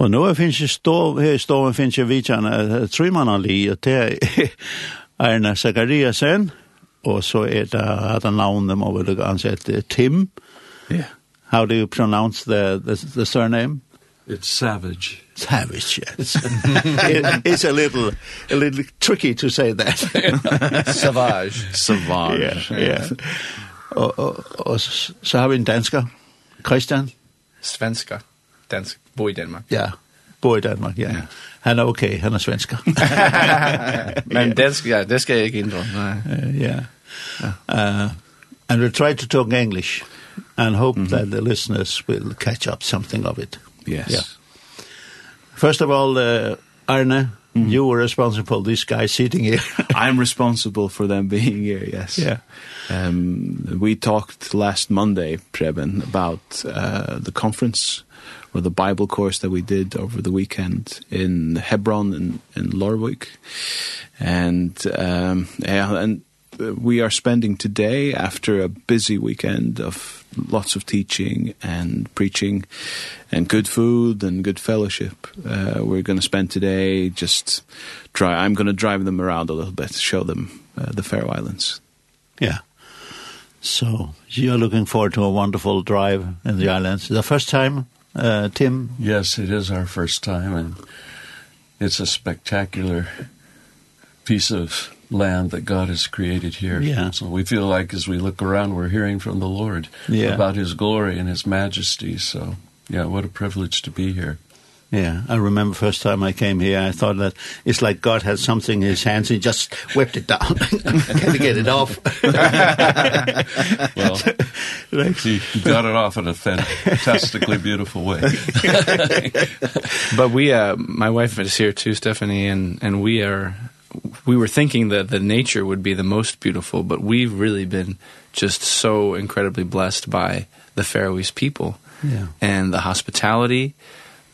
Och nu finnes jeg stå här står finns det vitjan tre man ali er Arna Sakariasen og så er det att han navnet, dem över det ansett Tim. Yeah. How do you pronounce the the, the surname? It's savage. Savage, yes. it, it's a little, a little tricky to say that. savage. Savage. Yeah, yeah. Og, og, og så har vi en dansker, Christian. Svenska. Dansk bo i Danmark. Ja, bor i Danmark, ja. ja. Han er okay, han er svensker. Men ja. det, skal, jeg ikke indrømme. Nej. Uh, yeah. Uh, and we'll try to talk English and hope mm -hmm. that the listeners will catch up something of it. Yes. Yeah. First of all, uh, Arne, Mm -hmm. You were responsible for this guy sitting here. I'm responsible for them being here, yes. Yeah. Um, we talked last Monday, Preben, about uh, the conference or the Bible course that we did over the weekend in Hebron in, in Lorwick. And, um, yeah, and we are spending today after a busy weekend of lots of teaching and preaching and good food and good fellowship. Uh, we're going to spend today just try, I'm going to drive them around a little bit, show them uh, the Faroe Islands. Yeah. So you're looking forward to a wonderful drive in the islands. The first time uh, Tim? Yes, it is our first time, and it's a spectacular piece of land that God has created here. Yeah. So we feel like as we look around, we're hearing from the Lord yeah. about his glory and his majesty. So, yeah, what a privilege to be here. Yeah, I remember first time I came here, I thought that it's like God had something in his hands and he just whipped it down. Can't get it off. well, he got it off in a fantastically beautiful way. but we, uh, my wife is here too, Stephanie, and, and we are, we were thinking that the nature would be the most beautiful, but we've really been just so incredibly blessed by the Faroese people yeah. and the hospitality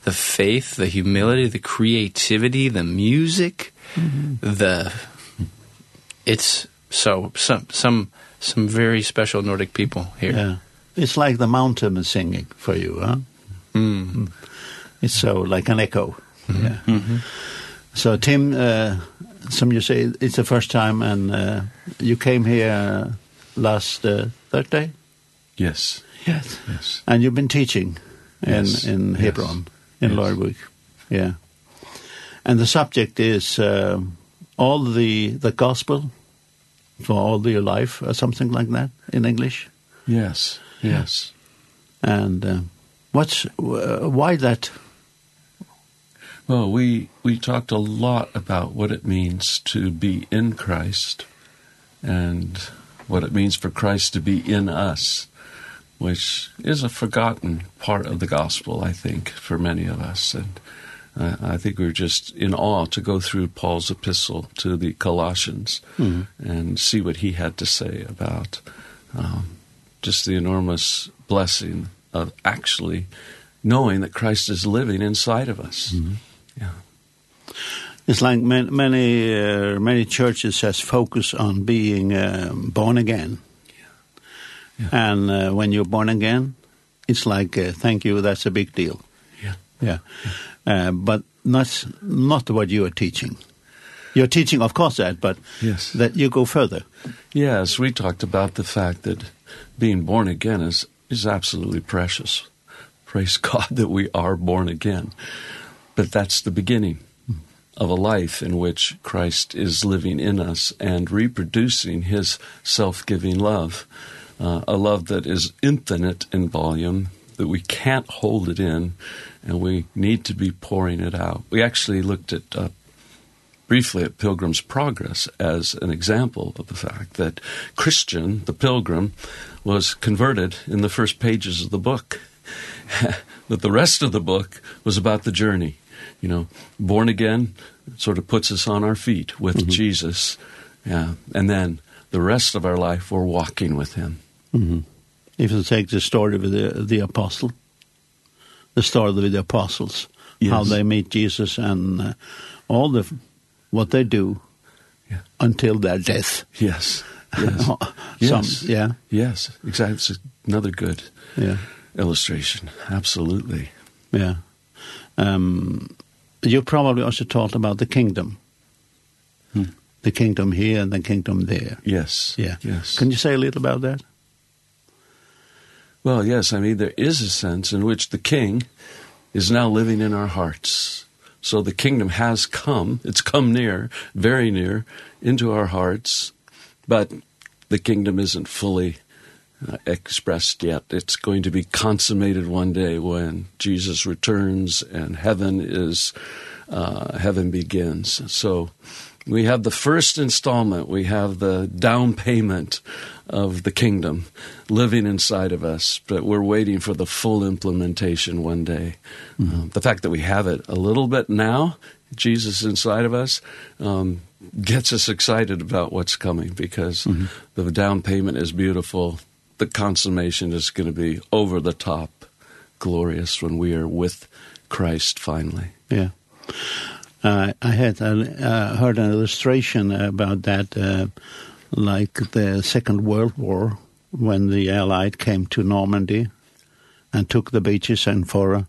the faith, the humility, the creativity, the music, mm -hmm. the it's so some some some very special Nordic people here. Yeah. It's like the mountain is singing for you, huh? Mm. It's so like an echo. Mm -hmm. Yeah. Mm -hmm. So Tim uh some you say it's the first time and uh you came here last uh, Thursday? Yes. Yes. Yes. And you've been teaching in yes. in Hebron. Yes in yes. Larwick. Yeah. And the subject is uh, all the the gospel for all your life or something like that in English. Yes. Yes. And uh, what's uh, why that Well, we we talked a lot about what it means to be in Christ and what it means for Christ to be in us which is a forgotten part of the gospel, I think, for many of us. And uh, I think we're just in awe to go through Paul's epistle to the Colossians mm -hmm. and see what he had to say about um, just the enormous blessing of actually knowing that Christ is living inside of us. Mm -hmm. Yeah. It's like many many, uh, many churches has focus on being um, born again Yeah. And uh, when you're born again, it's like, uh, thank you, that's a big deal. Yeah. Yeah. yeah. Uh, but not not what you are teaching. You're teaching, of course, that, but yes. that you go further. Yes, we talked about the fact that being born again is, is absolutely precious. Praise God that we are born again. But that's the beginning of a life in which Christ is living in us and reproducing his self-giving love uh, a love that is infinite in volume, that we can't hold it in, and we need to be pouring it out. We actually looked at uh, briefly at Pilgrim's Progress as an example of the fact that Christian, the pilgrim, was converted in the first pages of the book. that the rest of the book was about the journey. You know, born again sort of puts us on our feet with mm -hmm. Jesus. Yeah, and then the rest of our life we're walking with him. Mm -hmm. If you take the story with the, the apostle, the story with the apostles, yes. how they meet Jesus and uh, all the what they do yeah. until their death. Yes. Yes. Some, yes. Yeah. Yes. Exactly. It's another good yeah. illustration. Absolutely. Yeah. Um, you probably also talked about the kingdom. Hmm. The kingdom here and the kingdom there. Yes. Yeah. Yes. Can you say a little about that? Well, yes, I mean, there is a sense in which the king is now living in our hearts. So the kingdom has come, it's come near, very near, into our hearts, but the kingdom isn't fully uh, expressed yet. It's going to be consummated one day when Jesus returns and heaven is, uh, heaven begins. So we have the first installment, we have the down payment of the kingdom living inside of us, but we're waiting for the full implementation one day. Mm -hmm. um, the fact that we have it a little bit now, Jesus inside of us, um, gets us excited about what's coming because mm -hmm. the down payment is beautiful. The consummation is going to be over the top glorious when we are with Christ finally. Yeah uh, I had a, uh, heard an illustration about that, uh, like the Second World War, when the Allied came to Normandy and took the beaches and Fora.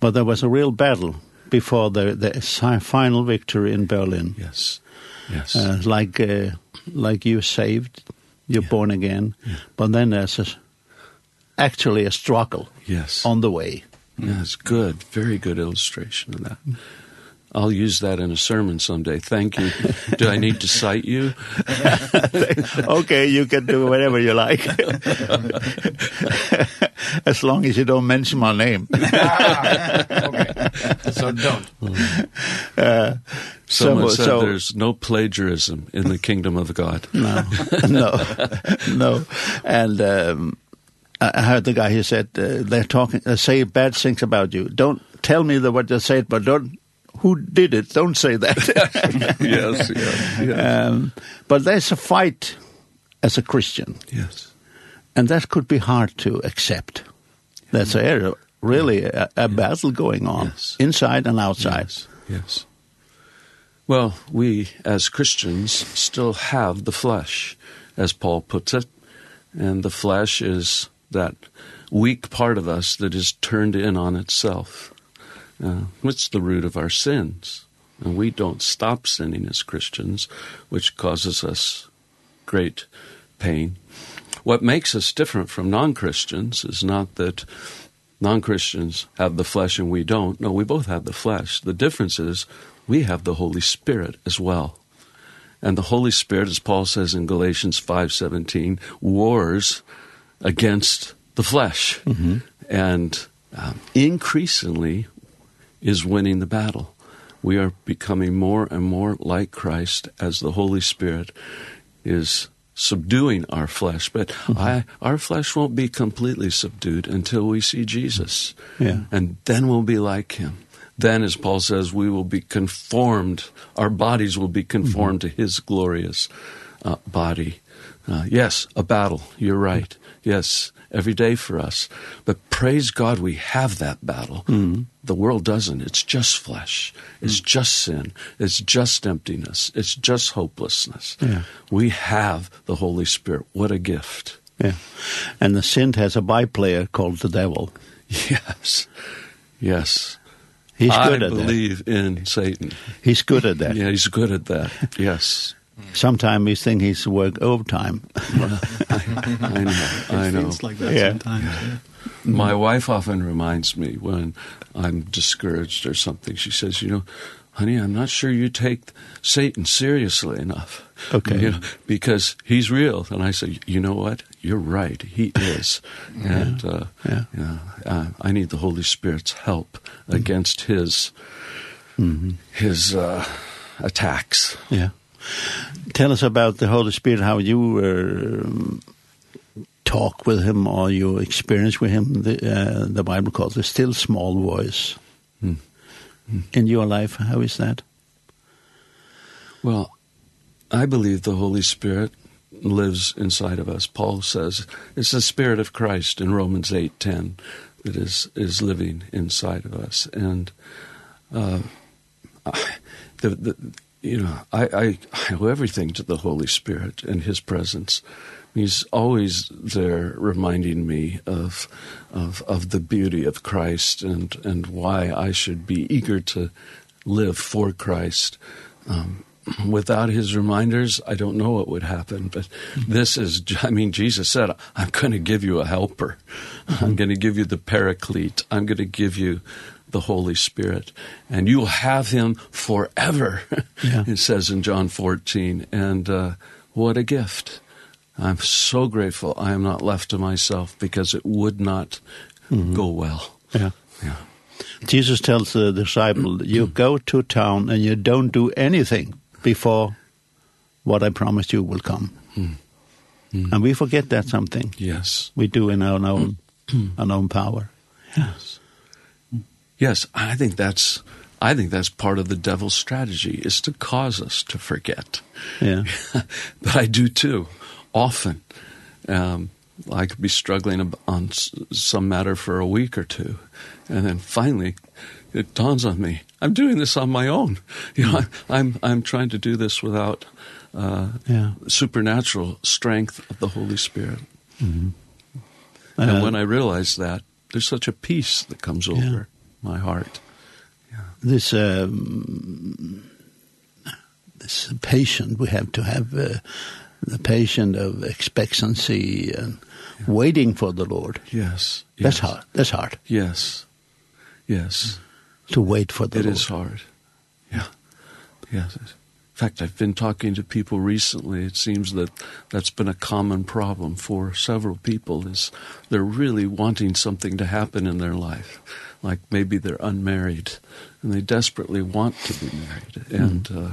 But there was a real battle before the, the final victory in Berlin. Yes, yes. Uh, like, uh, like you saved, you're yeah. born again. Yeah. But then there's a, actually a struggle yes. on the way. Yes, good, very good illustration of that. I'll use that in a sermon someday. Thank you. do I need to cite you? okay, you can do whatever you like. as long as you don't mention my name. okay. So don't. Uh, Someone, so, said so, there's no plagiarism in the kingdom of God. no. No. No. And um I heard the guy who said uh, they're talking uh, say bad things about you. Don't tell me the, what they said, but don't who did it. Don't say that. yes, yes, yes. Um, but there's a fight as a Christian. Yes. And that could be hard to accept. That's a, really a, a battle going on, yes. inside and outside. Yes, yes. Well, we as Christians still have the flesh, as Paul puts it. And the flesh is that weak part of us that is turned in on itself Uh, what's the root of our sins. And we don't stop sinning as Christians, which causes us great pain. What makes us different from non-Christians is not that non-Christians have the flesh and we don't. No, we both have the flesh. The difference is we have the Holy Spirit as well. And the Holy Spirit, as Paul says in Galatians 5.17, wars against the flesh. Mm -hmm. And um, increasingly, is winning the battle. We are becoming more and more like Christ as the Holy Spirit is subduing our flesh. But mm -hmm. i our flesh won't be completely subdued until we see Jesus. Yeah. And then we'll be like him. Then as paul says we will be conformed. Our bodies will be conformed mm -hmm. to his glorious uh, body. Uh, yes a battle. You're right. Yes every day for us. But praise God we have that battle. Mm. The world doesn't. It's just flesh. It's mm. just sin. It's just emptiness. It's just hopelessness. Yeah. We have the Holy Spirit. What a gift. Yeah. And the sin has a byplayer called the devil. Yes. Yes. He's good I at that. I believe in Satan. He's good at that. yeah, he's good at that. Yes. Sometimes we think he's work overtime. I know, I know. It feels like that yeah. sometimes. Yeah. My wife often reminds me when I'm discouraged or something. She says, you know, honey, I'm not sure you take Satan seriously enough. Okay. You know, because he's real. And I say, you know what? You're right. He is. yeah. And uh, yeah. You know, uh, I need the Holy Spirit's help mm -hmm. against his mm -hmm. his uh, attacks. Yeah. Tell us about the Holy Spirit, how you were talk with him or your experience with him. The, uh, the Bible calls the still small voice. Mm. Mm. In your life, how is that? Well, I believe the Holy Spirit lives inside of us. Paul says it's the spirit of Christ in Romans 8:10 that is is living inside of us and uh the, the you know, I, I, I owe everything to the Holy Spirit and his presence. He's always there reminding me of, of, of the beauty of Christ and, and why I should be eager to live for Christ. Um, without his reminders, I don't know what would happen. But this is, I mean, Jesus said, I'm going to give you a helper. I'm going to give you the paraclete. I'm going to give you the Holy Spirit. And you'll have him forever, yeah. it says in John 14. And uh, what a gift. I'm so grateful I am not left to myself because it would not mm -hmm. go well. Yeah. Yeah. Jesus tells the disciple, you go to town and you don't do anything before what I promised you will come. Mm. Mm. And we forget that something. Yes. We do in our own, our own power. Yes. Yes, I think that's I think that's part of the devil's strategy is to cause us to forget. Yeah. but I do too often. Um I could be struggling on some matter for a week or two and then finally it dawns on me I'm doing this on my own. You know, I'm I'm trying to do this without uh yeah. supernatural strength of the Holy Spirit. Mhm. Mm -hmm. and when I realize that there's such a peace that comes over. Yeah my heart. Yeah. This um, this patient we have to have uh, the patient of expectancy and yeah. waiting for the Lord. Yes. That's yes. hard. That's hard. Yes. Yes. To wait for the it Lord. It is hard. Yeah. Yes. In fact, I've been talking to people recently. It seems that that's been a common problem for several people is they're really wanting something to happen in their life like maybe they're unmarried and they desperately want to be married mm. and uh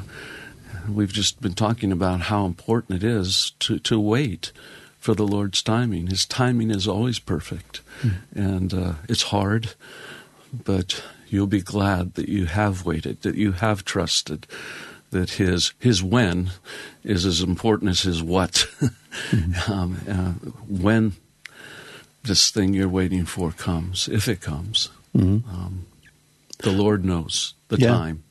we've just been talking about how important it is to to wait for the Lord's timing. His timing is always perfect. Mm. And uh it's hard but you'll be glad that you have waited, that you have trusted that his his when is as important as his what. mm. um uh, when this thing you're waiting for comes, if it comes. Um, the Lord knows the yeah. time.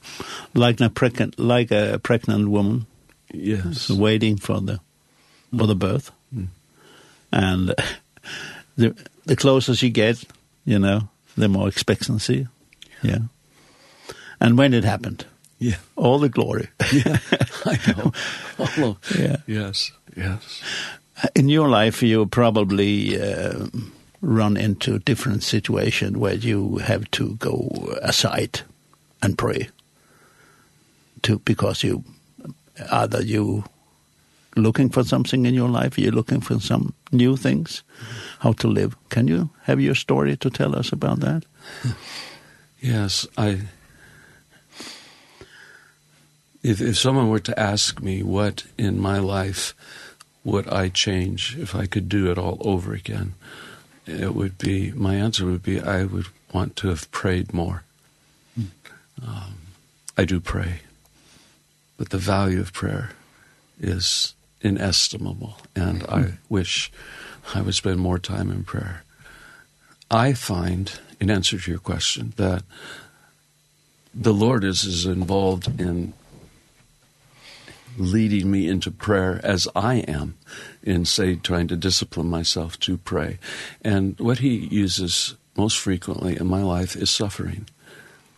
Like a pregnant, like a pregnant woman. Yes. Waiting for the, for the birth. Mm. And the, the closer she gets, you know, the more expectancy. Yeah. yeah. And when it happened. Yeah. All the glory. yeah. I know. Oh, yeah. Yes. Yes. In your life, you probably... Uh, um, run into a different situation where you have to go aside and pray to because you either you looking for something in your life you're looking for some new things how to live. Can you have your story to tell us about that? Yes i if if someone were to ask me what in my life would i change if i could do it all over again it would be my answer would be I would want to have prayed more. Mm. Um I do pray. But the value of prayer is inestimable and mm. I wish I would spend more time in prayer. I find in answer to your question that the Lord is as involved in leading me into prayer as I am in, say, trying to discipline myself to pray. And what he uses most frequently in my life is suffering.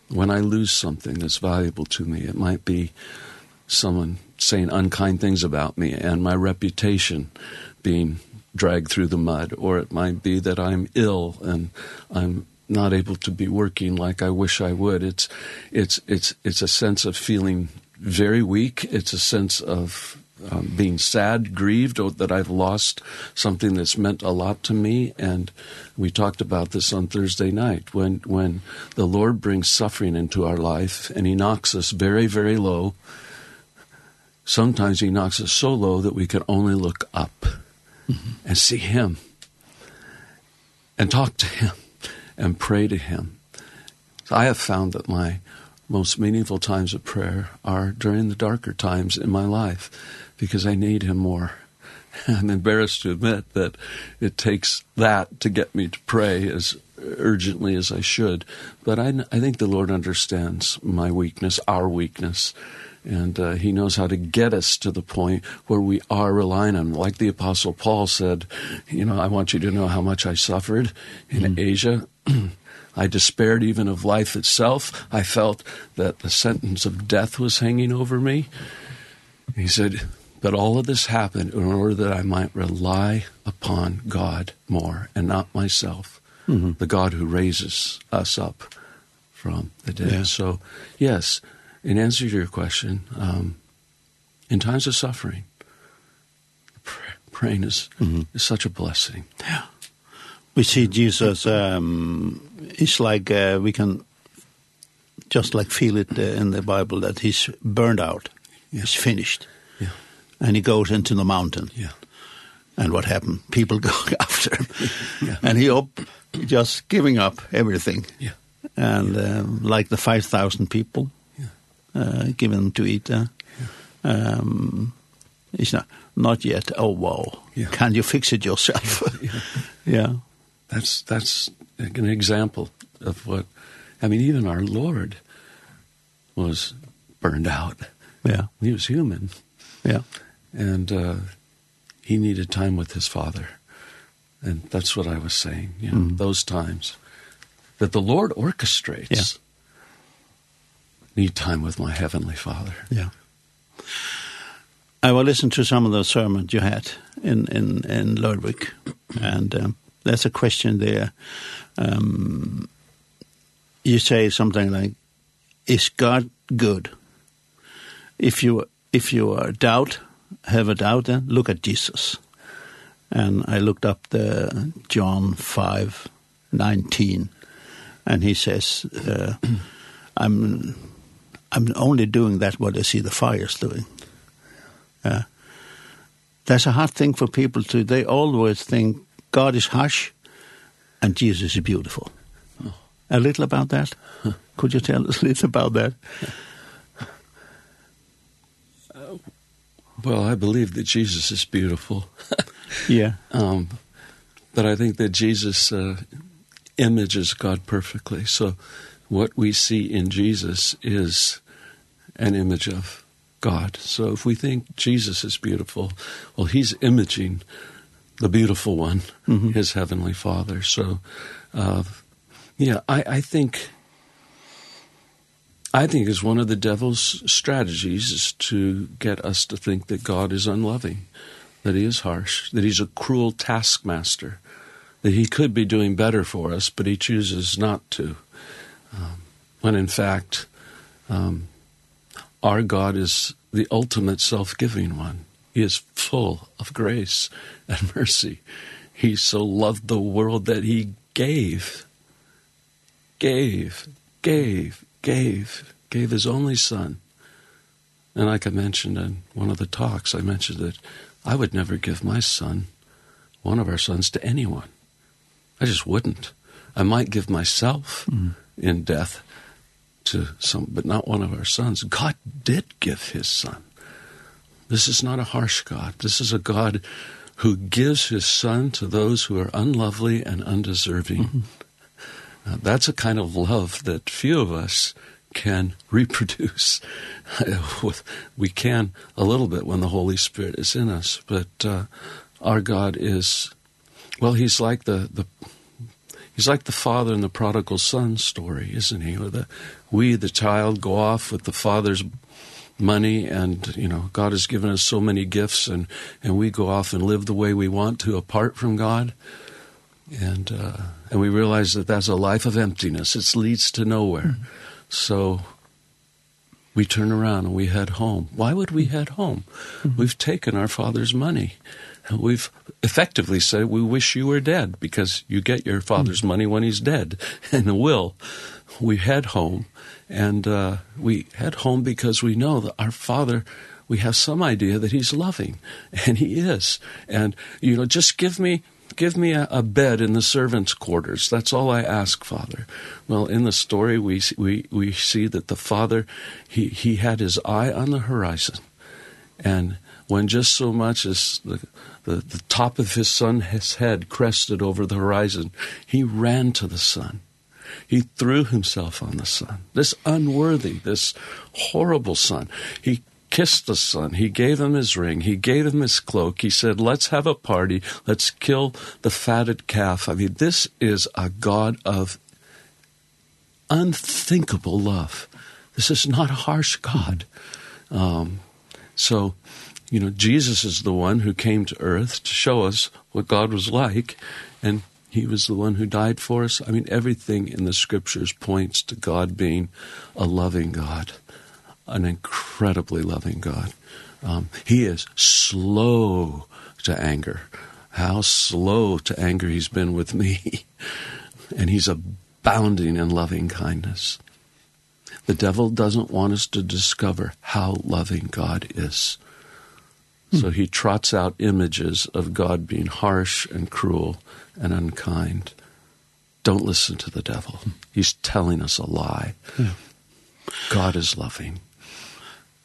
When I lose something that's valuable to me, it might be someone saying unkind things about me and my reputation being dragged through the mud, or it might be that I'm ill and I'm not able to be working like I wish I would. It's it's it's it's a sense of feeling very weak. It's a sense of um, being sad, grieved, or that I've lost something that's meant a lot to me. And we talked about this on Thursday night. When, when the Lord brings suffering into our life and he knocks us very, very low, sometimes he knocks us so low that we can only look up mm -hmm. and see him and talk to him and pray to him. So I have found that my most meaningful times of prayer are during the darker times in my life because I need him more. I'm embarrassed to admit that it takes that to get me to pray as urgently as I should, but I I think the Lord understands my weakness, our weakness, and uh, he knows how to get us to the point where we are relying on him. like the apostle Paul said, you know, I want you to know how much I suffered in mm. Asia I despaired even of life itself. I felt that the sentence of death was hanging over me. He said, but all of this happened in order that I might rely upon God more and not myself, mm -hmm. the God who raises us up from the dead. Yeah. So, yes, in answer to your question, um, in times of suffering, pr praying is, mm -hmm. is such a blessing. Yeah we see Jesus um it's like uh, we can just like feel it uh, in the Bible that he's burned out. Yeah. He's finished. Yeah. And he goes into the mountain. Yeah. And what happened? People go after him. yeah. And he up just giving up everything. Yeah. And yeah. Um, like the 5000 people yeah. uh given to eat. Uh, yeah. Um it's not not yet. Oh wow. Yeah. Can you fix it yourself? yeah. yeah. That's, that's an example of what, I mean, even our Lord was burned out. Yeah. He was human. Yeah. And uh, he needed time with his father. And that's what I was saying, you know, mm. those times that the Lord orchestrates. Yeah. Need time with my heavenly father. Yeah. I will listen to some of the sermons you had in in in lordwick and um, there's a question there. Um, you say something like, is God good? If you, if you are doubt, have a doubt, then look at Jesus. And I looked up the John 5, 19, and he says, uh, I'm, I'm only doing that what I see the fire's doing. Uh, that's a hard thing for people to, they always think God is harsh and Jesus is beautiful. Oh. A little about that? Huh. Could you tell us a little about that? Uh, well, I believe that Jesus is beautiful. yeah. Um, but I think that Jesus uh, images God perfectly. So what we see in Jesus is an image of God. So if we think Jesus is beautiful, well, he's imaging the beautiful one, mm -hmm. his heavenly father. So, uh, yeah, I, I think, I think is one of the devil's strategies is to get us to think that God is unloving, that he is harsh, that he's a cruel taskmaster, that he could be doing better for us, but he chooses not to. Um, when in fact, um, our God is the ultimate self-giving one. He is full of grace and mercy. He so loved the world that he gave, gave, gave, gave, gave his only son. And like I mentioned in one of the talks, I mentioned that I would never give my son, one of our sons, to anyone. I just wouldn't. I might give myself mm. in death to some, but not one of our sons. God did give his son. This is not a harsh God. This is a God who gives his son to those who are unlovely and undeserving. Mm -hmm. uh, that's a kind of love that few of us can reproduce. we can a little bit when the Holy Spirit is in us, but uh, our God is well he's like the the he's like the father in the prodigal son story, isn't he? Where the we the child go off with the father's money and you know God has given us so many gifts and and we go off and live the way we want to apart from God and uh and we realize that that's a life of emptiness it leads to nowhere mm -hmm. so we turn around and we head home why would we head home mm -hmm. we've taken our father's money we've effectively said we wish you were dead because you get your father's mm -hmm. money when he's dead and the will we head home And uh, we head home because we know that our Father, we have some idea that He's loving, and He is. And, you know, just give me give me a, a bed in the servants' quarters. That's all I ask, Father. Well, in the story, we, we, we see that the Father, he, he had his eye on the horizon. And when just so much as the, the, the top of his son, his head crested over the horizon, he ran to the son He threw himself on the son. This unworthy, this horrible son. He kissed the son. He gave him his ring. He gave him his cloak. He said, let's have a party. Let's kill the fatted calf. I mean, this is a God of unthinkable love. This is not a harsh God. Um, so, you know, Jesus is the one who came to earth to show us what God was like. And He was the one who died for us. I mean, everything in the scriptures points to God being a loving God, an incredibly loving God. Um, he is slow to anger. How slow to anger he's been with me. and he's abounding in loving kindness. The devil doesn't want us to discover how loving God is. So he trots out images of God being harsh and cruel and unkind. Don't listen to the devil. He's telling us a lie. Yeah. God is loving.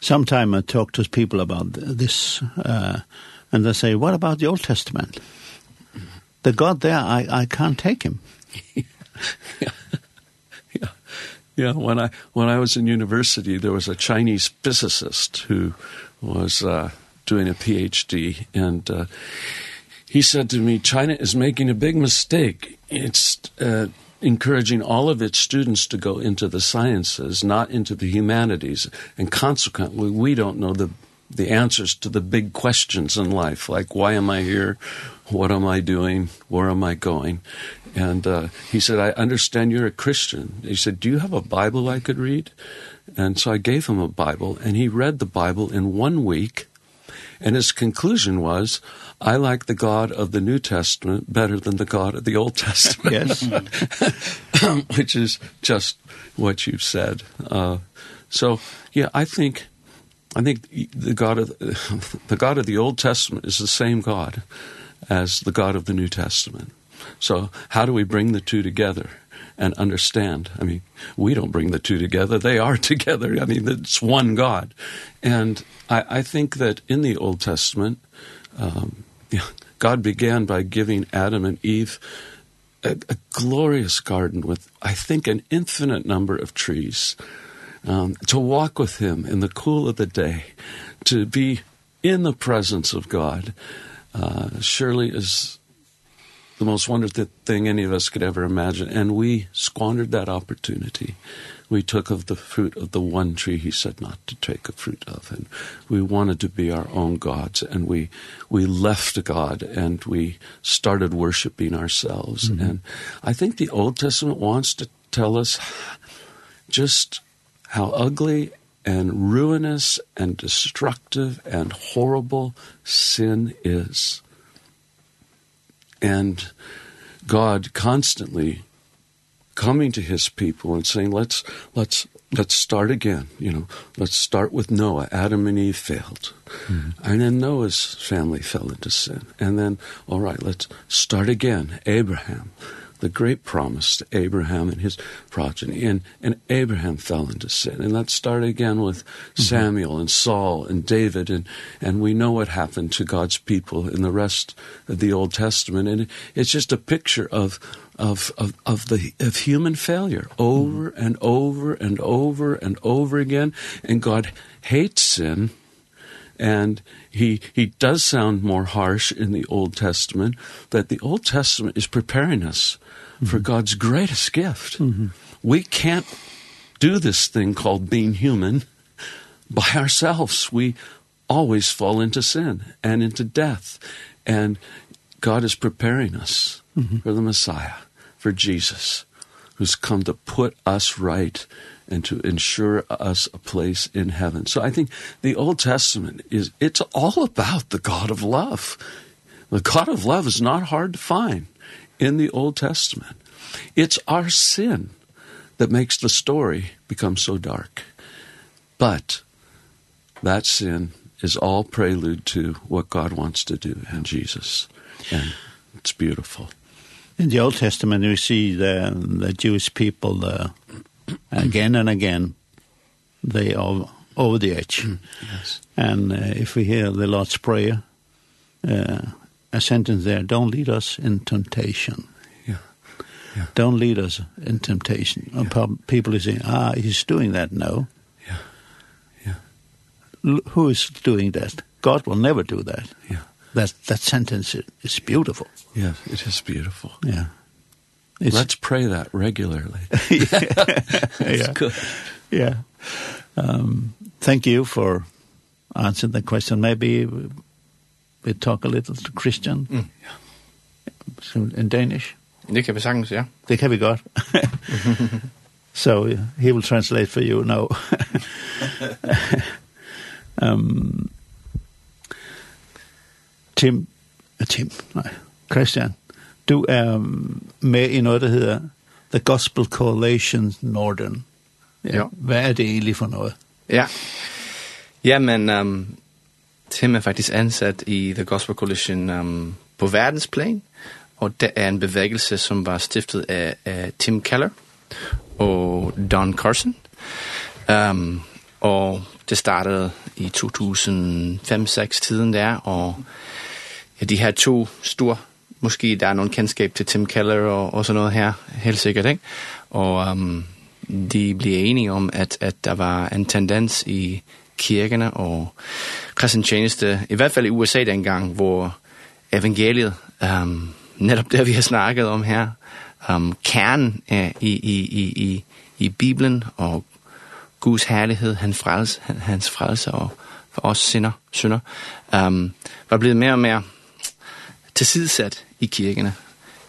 Sometime I talk to people about this, uh, and they say, what about the Old Testament? The God there, I, I can't take him. yeah. yeah. Yeah, when I, when I was in university, there was a Chinese physicist who was... Uh, doing a PhD, and uh, he said to me, China is making a big mistake. It's uh, encouraging all of its students to go into the sciences, not into the humanities, and consequently, we don't know the the answers to the big questions in life like why am i here? What am i doing? Where am i going? And uh he said i understand you're a christian. He said do you have a bible i could read? And so i gave him a bible and he read the bible in one week And his conclusion was, I like the God of the New Testament better than the God of the Old Testament. yes. Which is just what you've said. Uh, so, yeah, I think... I think the God of the God of the Old Testament is the same God as the God of the New Testament. So how do we bring the two together? and understand. I mean, we don't bring the two together. They are together. I mean, it's one God. And I, I think that in the Old Testament, um, yeah, God began by giving Adam and Eve a, a glorious garden with, I think, an infinite number of trees, um, to walk with him in the cool of the day, to be in the presence of God, uh, surely is the most wonderful thing any of us could ever imagine. And we squandered that opportunity. We took of the fruit of the one tree he said not to take a fruit of. And we wanted to be our own gods. And we, we left God and we started worshiping ourselves. Mm -hmm. And I think the Old Testament wants to tell us just how ugly and ruinous and destructive and horrible sin is and God constantly coming to his people and saying let's let's let's start again you know. Let's start with noah. Adam and eve failed. Mm -hmm. and then noah's family fell into sin. And then all right let's start again. Abraham the great promise to Abraham and his progeny. And, and Abraham fell into sin. And that started again with mm -hmm. Samuel and Saul and David. And, and we know what happened to God's people in the rest of the Old Testament. And it's just a picture of of of of the of human failure over mm -hmm. and over and over and over again and God hates sin mm And he, he does sound more harsh in the Old Testament, that the Old Testament is preparing us mm -hmm. for God's greatest gift. Mm -hmm. We can't do this thing called being human by ourselves. We always fall into sin and into death. And God is preparing us mm -hmm. for the Messiah, for Jesus, who's come to put us right and to ensure us a place in heaven. So I think the Old Testament is it's all about the God of love. The God of love is not hard to find in the Old Testament. It's our sin that makes the story become so dark. But that sin is all prelude to what God wants to do in Jesus. And it's beautiful. In the Old Testament, we see the, the Jewish people, the again and again, they are over the edge. Yes. And uh, if we hear the Lord's Prayer, uh, a sentence there, don't lead us in temptation. Yeah. Don't lead us in temptation. Yeah. People are saying, ah, he's doing that now. Yeah. Yeah. L who is doing that? God will never do that. Yeah. That, that sentence is, is beautiful. Yes, it is beautiful. Yeah. It's, Let's pray that regularly. yeah. yeah. good. Yeah. Um, thank you for answering the question. Maybe we, we talk a little to Christian. Mm. Yeah. In Danish. Det kan vi sagtens, ja. Det kan vi godt. so he will translate for you now. um, Tim, Tim, nej, Christian. Du er med i noget, der hedder The Gospel Coalition Norden. Ja. Hvad er det egentlig for noget? Ja. Jamen, um, Tim er faktisk ansat i The Gospel Coalition um, på verdensplan, og det er en bevægelse, som var stiftet af, af Tim Keller og Don Carson. Um, og det startede i 2005-6 tiden der, og ja, de her to store måske der er nogen kendskab til Tim Keller og, og sådan noget her, helt sikkert, ikke? Og um, de bliver enige om, at, at der var en tendens i kirkerne og kristentjeneste, i hvert fald i USA dengang, hvor evangeliet, um, netop det vi har snakket om her, um, kernen i, i, i, i, i Bibelen og Guds herlighed, hans frelse, hans frelse og for os synder, synder um, var blevet mere og mere tilsidesat i kirkene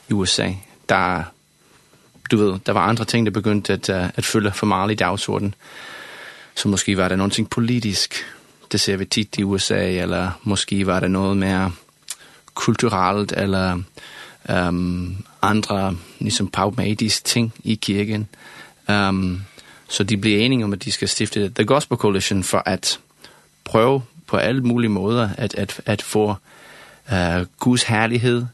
i USA. Der, du ved, der var andre ting, der begyndte at, at følge for meget i dagsordenen. Så måske var der noget politisk, det ser vi tit i USA, eller måske var der noget mere kulturelt, eller um, andre ligesom pragmatiske ting i kirken. Um, så de blev enige om, at de skal stifte The Gospel Coalition for at prøve på alle mulige måder at, at, at få uh, Guds herlighed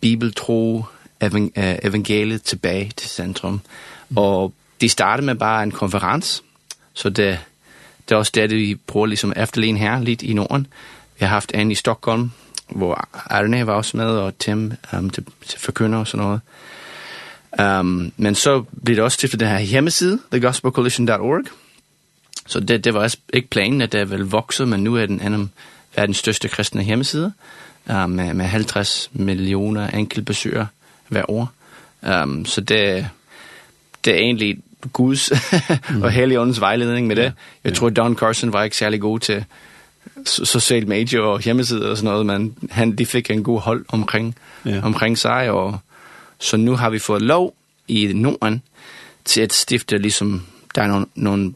bibeltro, evangeliet tilbage til centrum. Mm. Og det startede med bare en konferens, så det, det er også det, vi prøver ligesom efterlen her, lidt i Norden. Vi har haft en i Stockholm, hvor Arne var også med, og Tim um, til, til forkynder og sådan noget. Um, men så blev det også stiftet den her hjemmeside, thegospelcoalition.org. Så det, det var også ikke planen, at det ville vokse, men nu er den anden verdens største kristne hjemmeside um, med, med 50 millioner enkeltbesøgere hver år. Um, så det, det er egentlig Guds og Helligåndens vejledning med det. Jeg tror, Don Carson var ikke særlig god til social media og hjemmesider og sådan noget, men han, de fik en god hold omkring, ja. omkring sig. Og, så nu har vi fået lov i Norden til at stifte, ligesom der er nogle, nogle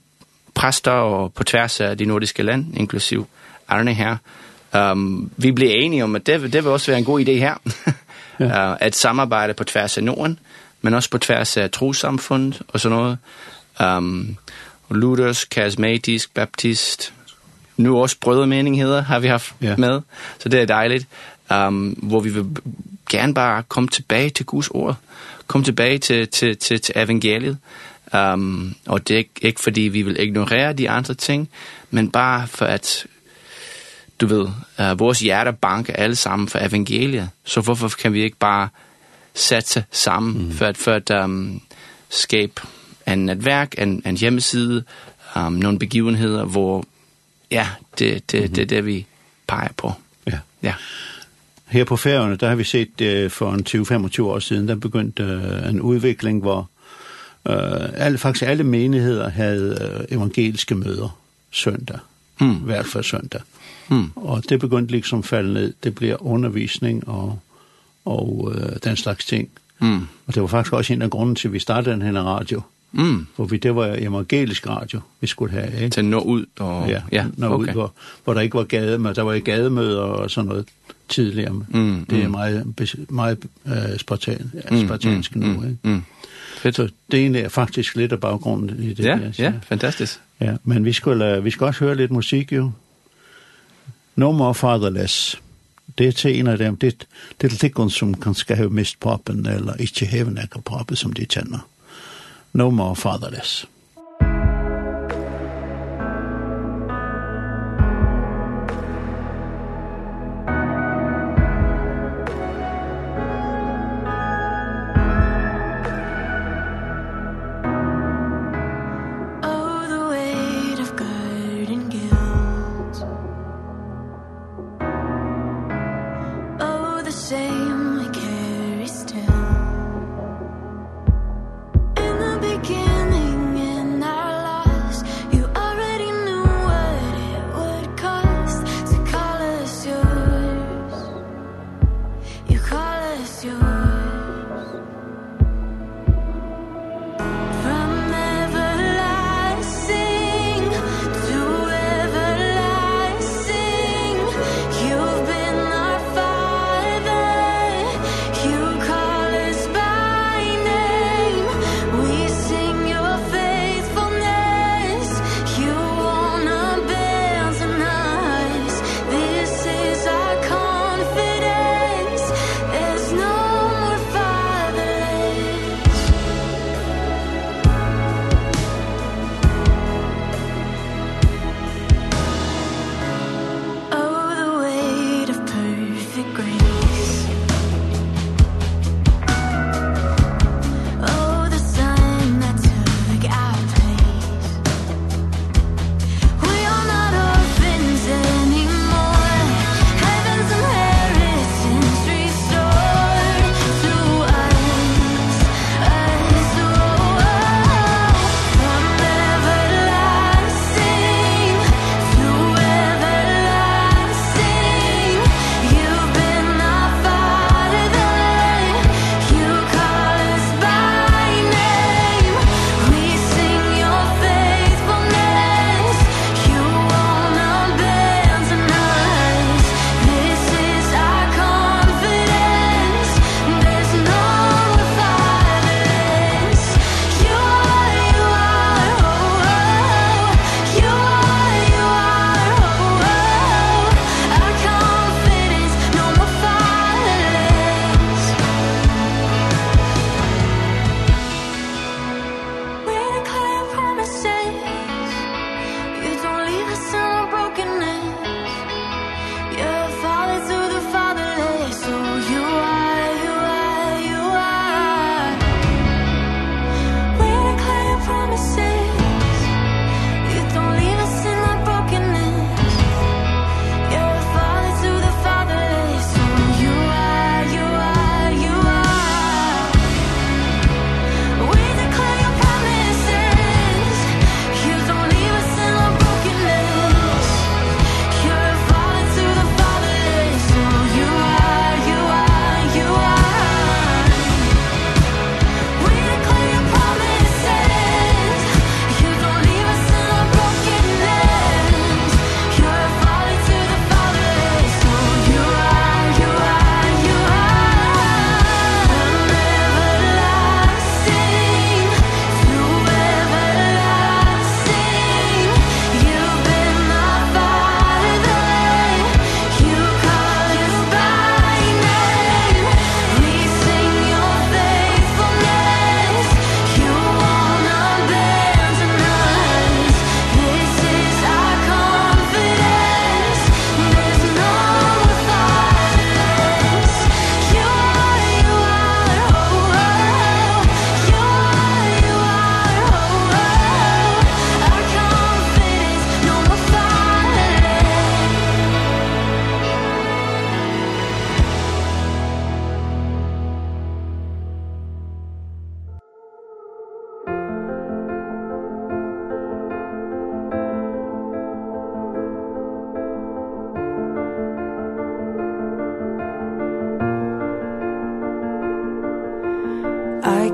præster og på tværs af de nordiske land, inklusiv Arne her, Um, vi blev enige om, at det, det vil også være en god idé her, ja. uh, at samarbejde på tværs af Norden, men også på tværs af trosamfundet og sådan noget. Um, Luthers, karismatisk, baptist, nu også brødremenigheder har vi haft ja. med, så det er dejligt, um, hvor vi vil gerne bare komme tilbage til Guds ord, komme tilbage til, til, til, til evangeliet, um, og det er ikke, ikke fordi vi vil ignorere de andre ting, men bare for at du ved, uh, vores hjerter banker alle sammen for evangeliet, så hvorfor kan vi ikke bare satse sammen mm. for at, for at um, skabe en netværk, en, en hjemmeside, um, nogle begivenheder, hvor ja, det, det, mm. det er det, vi peger på. Ja. ja. Her på færgerne, der har vi set uh, for en 20-25 år siden, der begyndte uh, en udvikling, hvor uh, alle, faktisk alle menigheder havde uh, evangeliske møder søndag. Mm. Hvert for søndag. Mm. Og det begyndte liksom at falde ned. Det blir undervisning og, og øh, den slags ting. Mm. Og det var faktisk også en af grunden til, at vi startede den her radio. Mm. For vi, det var evangelisk radio, vi skulle have. Ikke? Til nå ud og... Ja, ja nå okay. ud, hvor, hvor der ikke var gademøder. der var ikke gademøder og sådan noget tidligere. Mm, det er mm. meget, meget uh, spartan, ja, spartansk mm, mm, nu. Ikke? Mm. Fedt. Så det egentlig er faktisk lidt af baggrunden i det. Ja, der, ja, fantastisk. Ja, men vi skulle, vi skal også høre lidt musik jo no more fatherless. Det er til en av dem, det, det er tikkun som kanskje har mist papen, eller ikke hevn ekka papen som de kjenner. No more fatherless.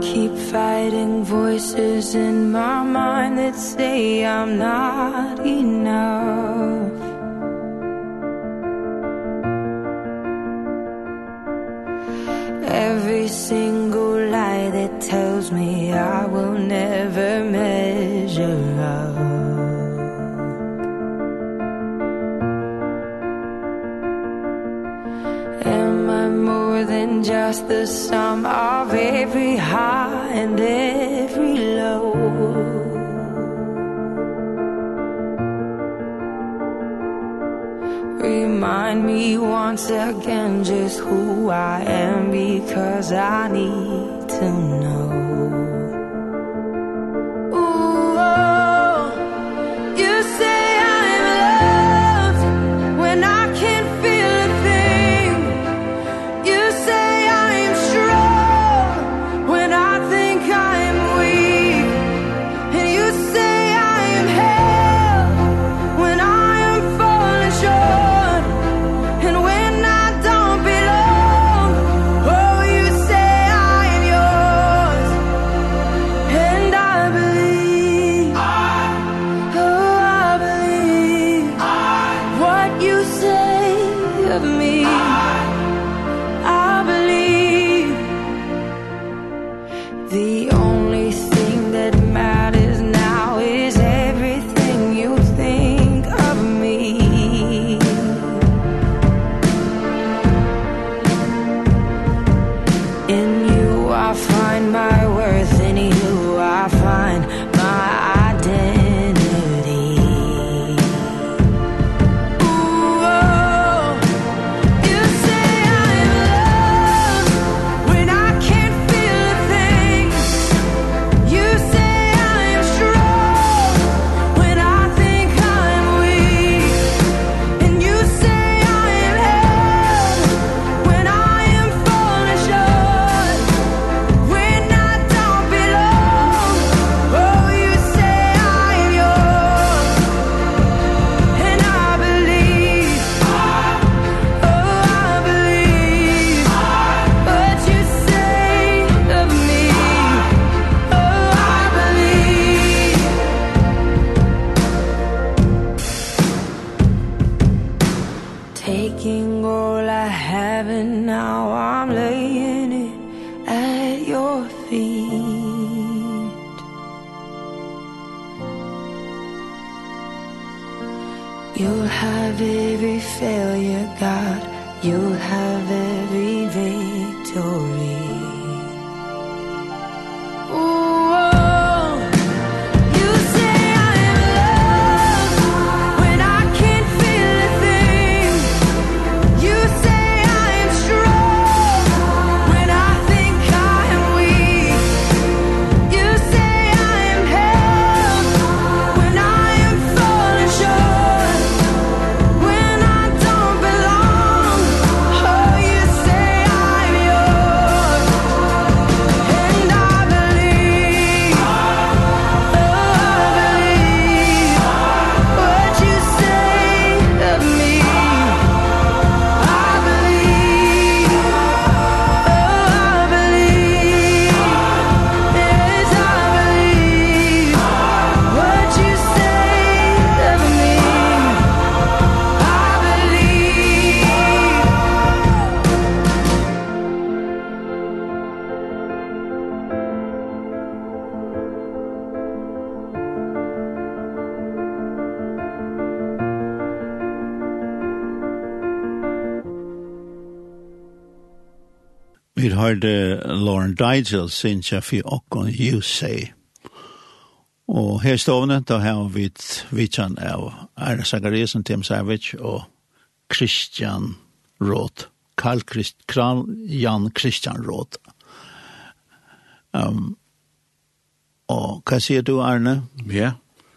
keep fighting voices in my mind that say I'm not enough. just the sum of every high and every low. Remind me once again just who I am because I need to know. Digel synes jeg for you say. Og her stående, da har vi vitsan av Arne Zachariasen, Tim Savage og Christian Roth. Karl Christ, Kral Jan Christian Råd. Um, og hva sier du, Arne? Ja. Yeah.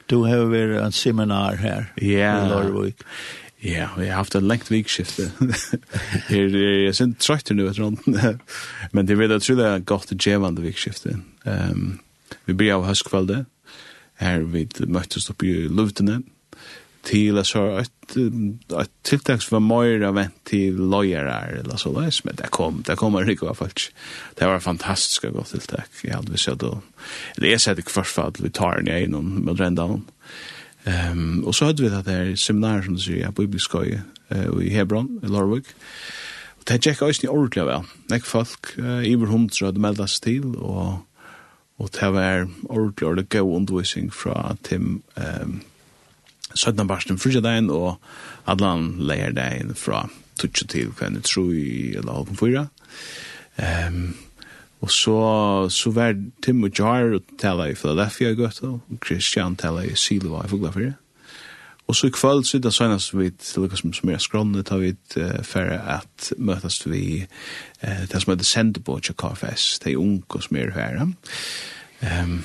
Du har vært en seminar her yeah. i Lorvik. Ja. Ja, vi har haft en lengt vikskifte. Jeg er sin trøytter nu etter hånden. Men det vet jeg tror det er godt til djevande vikskifte. Um, vi blir av høstkvalde. Her vi møttes oppe i luftene. Til jeg sa et, et tiltak som var mer av vent til løyere eller så løs. Men det kom, det kom en rikva faktisk. Det var fantastisk godt tiltak. Jeg hadde vi sett og... Det er sett i kvartfall vi tar ned innom med rendene. Ja Ehm och så hade vi det där seminar som du säger på Bibliskoj eh i Hebron i Lorwick. Och det checkade oss ni ordentligt väl. Näck folk i över 100 hade meldat sig till och och det var ordentligt och det går undervisning från Tim ehm Sødna Barsten Fridagen och Adlan Lejerdagen fra Tutsch till kvann tror i eller halv fyra. Ehm Og så, så var Tim og Jar og tala i Philadelphia i gøtta, og Christian tala i Silva i Fuglafyrre. Og så i kvöld så er det søgnast vi til lukka som, som er skronne, tar vi uh, færre at møtast vi uh, det som heter Sendebo til KFS, det er unge som er her. Um,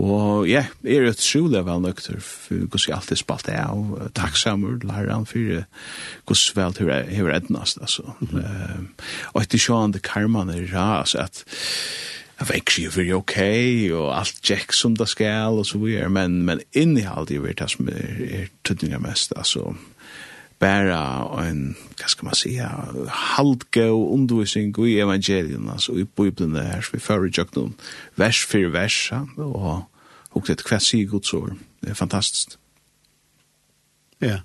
Og ja, er et sjule vel nøkter, for hvordan jeg alltid spalt det av, takksamur, læreren for hvordan vel til hever ednast, altså. Og etter sjående karman er ras, at jeg vet ikke sikker ok, og alt tjekk som det skal, og så videre, men, men inni alt jeg vet, det som er, er tøtninga mest, altså bara en, hva skal man säga, halvgå undervisning i evangelien, altså i Bibelen her, vi fører i noen vers for vers, og og det hva sier Guds ord. Det er fantastisk. Ja,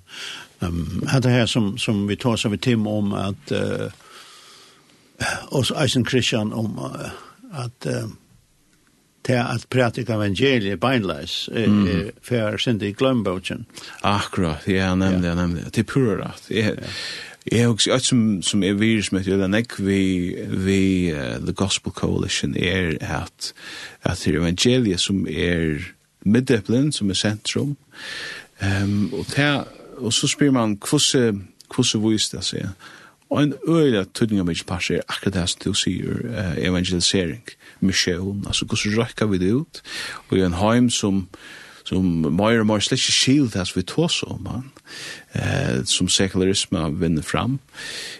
um, det her som, som vi tar seg ved tim om at uh, oss Eisen Christian om uh, at uh, til at pratika evangeliet beinleis eh, mm. for sin i glømbogen. Akkurat, ja, nemlig, ja. nemlig. Det er pura rett. Jeg, jeg har også som, som er virus med det, nek vi, vi uh, The Gospel Coalition er at, at det er evangeliet som er middeplen, som er sentrum, um, og, til, og så spyr man hvordan hvordan vis det seg. Og en øyla tydning av parser er akkurat det som du sier uh, evangelisering, misjon, altså hvordan røkka vi det ut, og i en heim som som mer og mer slett ikke skilt det vi tås om han, eh, som sekularisme vinner fram.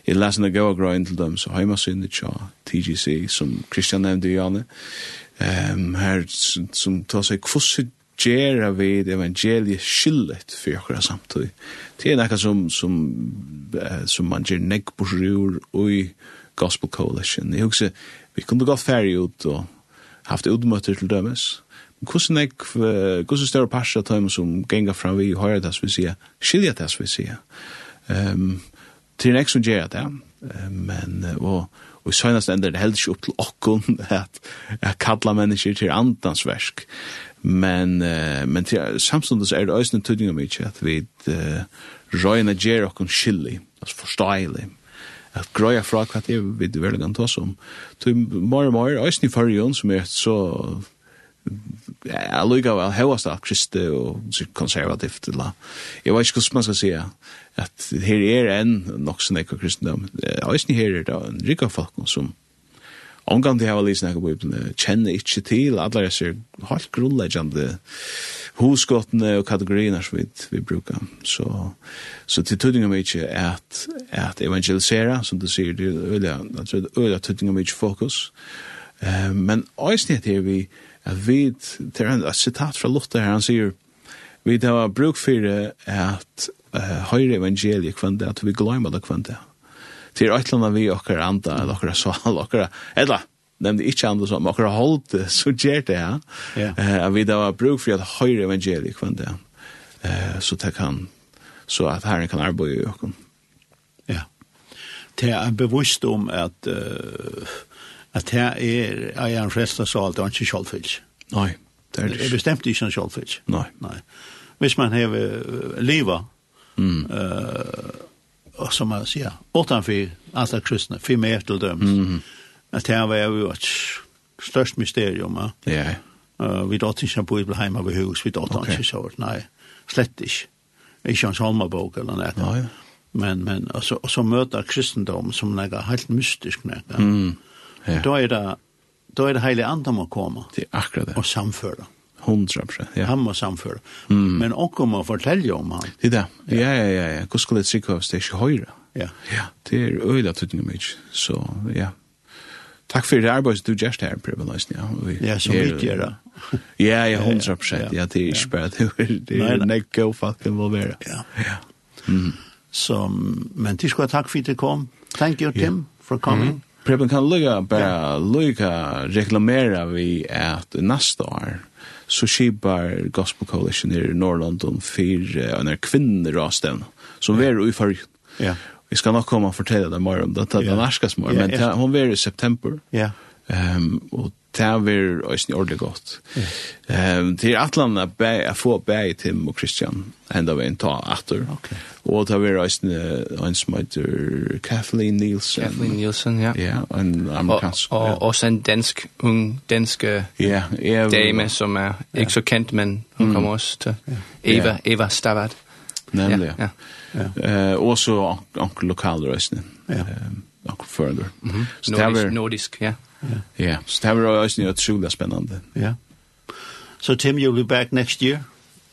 Jeg leser noe gav og grøy til dem, så heima sinne tja TGC, som Christian nevnte i Janne, um, her som tar seg hvordan gera vid evangeliet skyllet for okra samtid. Det er nekka som, som, uh, som man gjer negg på sjur i Gospel Coalition. Jeg husker, vi kunne gått ferdig ut og haft utmøtter til dømes. Men hvordan jeg, hvordan større parser av dem som gengar fram vi og høyre det vi sier, skilja det vi sier. Um, til nek som gjer det, men, uh, og, Og i søgnast ender det helst ikke opp til okkon at at kalla mennesker til andansversk. Men uh, men til samstundes er det også en tydning om ikke at vi uh, røyna gjer okkon skillig, altså forståelig, at grøya fra hva det er vi det veldig gant oss om. Så mer og mer, også i fargen som er så jeg lukker vel høyest av kristi og konservativt. Eller. Jeg vet ikke hvordan man skal si at her er en nok som ikke kristendom. Også her er det en rikka folk som Omgang det har lyst nekka Bibelen, kjenner ikkje til alle disse helt grunnleggjande hosgottene og kategoriene som vi, vi brukar. Så, så til tøttinga om ikkje er at, at evangelisera, som du sier, det er øyla, øyla tøttinga om ikkje fokus. Uh, men òsnitt er vi, at vi, det er en sitat fra Luther her, han sier, vi det var bruk for at uh, høyre evangeliet kvann at vi glemmer det kvann det til ætlanda vi okkar anda, eller okkar sval, okkar, eller, nemndi ikkje anda som, okkar holdt det, så gjer det, ja. Yeah. Uh, vi da var bruk for at høyre evangeliet kvann det, uh, så det kan, så at herren kan arbeid i okkar. Ja. Det er bevisst om at, uh, at det er, er en fresta sa det er ikke kjallfylg. Nei, det er det. Det er bestemt ikke en kjallfylg. Nei. Nei. Hvis man hever liva, mm. uh, og som man säger utanför alla kristne, för mer till dem. Mm. at det var jo et størst mysterium. Ja. Ja. Uh, vi dort inte på hjemme ved hus vi dødte okay. ikke så nei, Slett ikke. Ikke hans holmabok eller noe. Ja, ja. Men men og så, og så møter kristendom som noe helt mystisk, noe. Mm. Ja. Da er det da er det hele andre må komme. Det er akkurat det. Og samføre. Mm. Hundra prosent, ja. Han må samføre. Mm. Men også må fortelle om han. Det er det. Ja, ja, ja. ja. Hvordan skulle det sikkert hvis det er ikke høyre? Ja. Ja, det er øyla tydning om ikke. Så, ja. Takk for det arbeidet du gjør her, Preben Løysen. Ja, vi, ja som vi gjør det. Ja, ja, hundra prosent. Ja, det er ikke bare det. Det er nekk og folk det. Ja. ja. Mm. Så, men til skal takk for at du kom. Thank you, Tim, yeah. for coming. Mm. Preben kan lukka bara lukka reklamera vi at nasta år så skipar Gospel Coalition her i Norrlondon for uh, en kvinner avstevn som yeah. var i fyrr. Ja. Vi skal nok komme og fortelle deg mer om det, det er norskas mer, men hon er i september. Ja. Um, og det er også ordentlig godt. Um, til Atlan er få bæg Tim og Christian enda veien ta atter. Okay. Og det er også en som heter Kathleen Nielsen. Kathleen Nielsen, ja. Ja, en amerikansk. Og, og ja. også en dansk, ung dansk ja, Eva, dame som er ja. ikke så kendt, men hun mm. kommer også til Eva, ja. Eva Stavad. Nemlig, ja. ja. ja. Uh, også onkel lokal røsning. Ja. Um, onkel Further. Mm -hmm. nordisk, nordisk, ja. Ja, så det var også utrolig spennende. Ja. So Tim, you'll be back next year?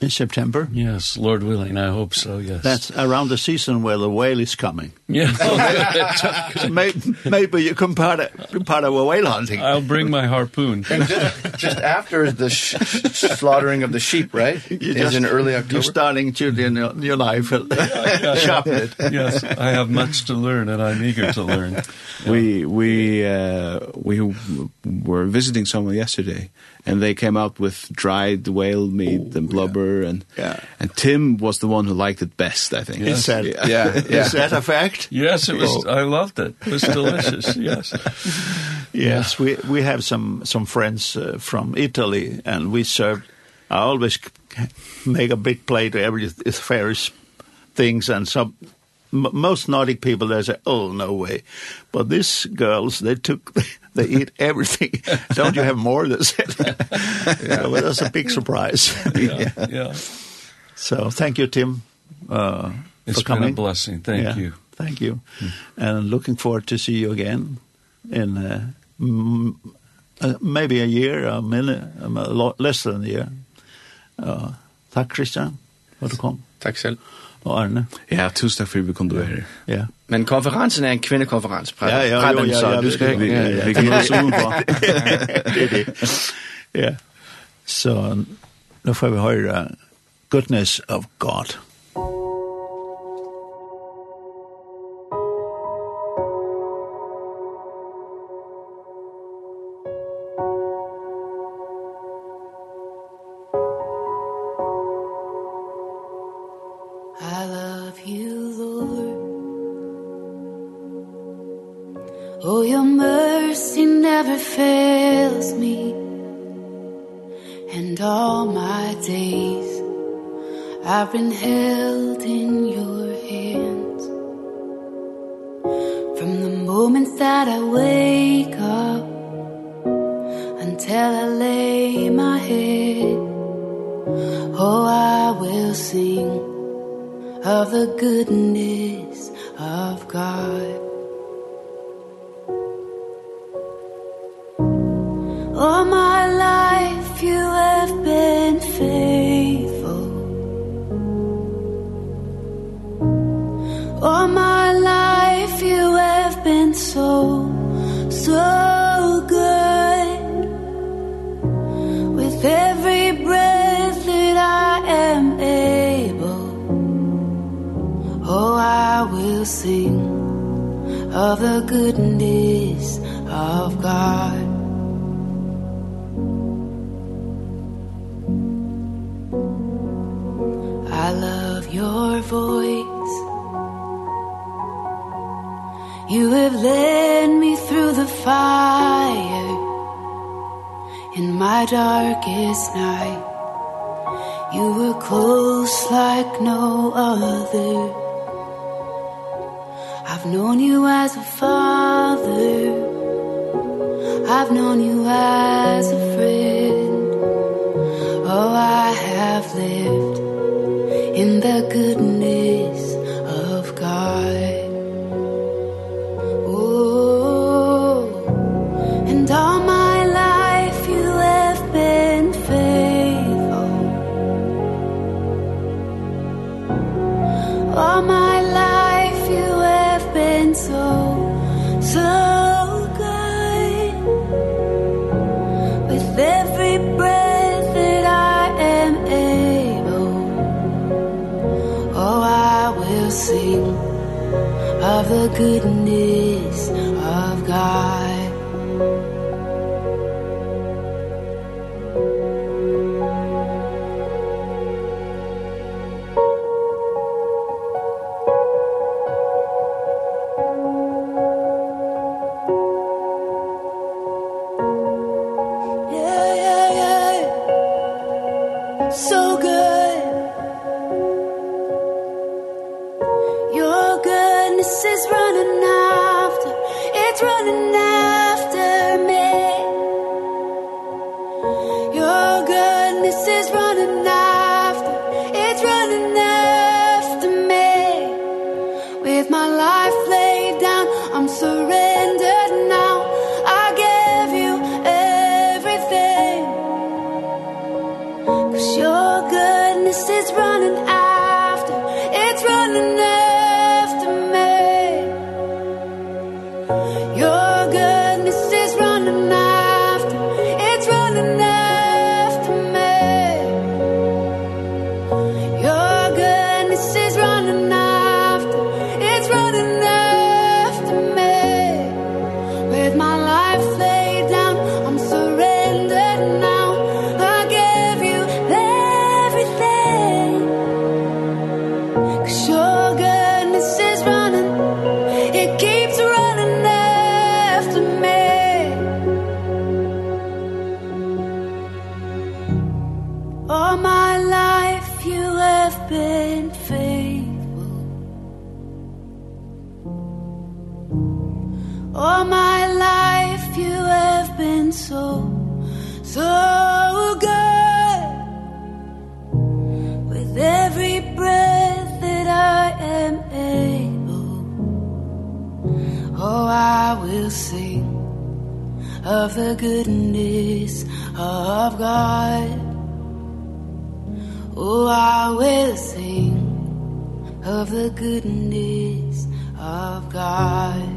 in September? Yes, Lord willing, I hope so, yes. That's around the season where the whale is coming. Yeah. so maybe, maybe you can part of, part of a whale hunting. I'll bring my harpoon. and just, just after the sh slaughtering of the sheep, right? You is just, in early October? You're starting to in your, your life. Sharpen it. yes, I have much to learn and I'm eager to learn. Yeah. We, we, uh, we were visiting someone yesterday and they came out with dried whale meat Ooh, and blubber yeah. and yeah. and Tim was the one who liked it best I think yes. is that yeah, yeah. is that a fact yes it was I loved it it was delicious yes yes we we have some some friends uh, from Italy and we served I always make a big plate of every various things and some most Nordic people, they say, oh, no way. But these girls, they took, they eat everything. Don't you have more? They said. yeah. so that's a big surprise. yeah. yeah. So thank you, Tim. Uh, it's for coming. been a blessing. Thank yeah. you. Thank you. Mm. And looking forward to see you again in uh, uh, maybe a year, a minute, um, a lot, less than a year. Uh, tack Christian, för du kom og Arne. Ja, tusen takk for at vi kunne være her. Ja. Men konferensen er en kvindekonferens, Preben. Ja, ja, jo, ja, ja, du skal ikke. Ja, ja. Vi kan nå se udenfor. det er det. Ja. Så nu får vi høre Goodness of God. I've been here of the goodness of God. I love your voice. You have led me through the fire In my darkest night. You were close like no other. I've known you as a father. I've known you as a father the goodness of God. been faithful All my life you have been so so good. With every breath that I am able Oh I will sing of the goodness of God. Oh, I will sing of the goodness of God.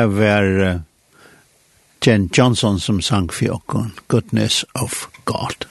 det var Jen Johnson som sang for okken, Goodness of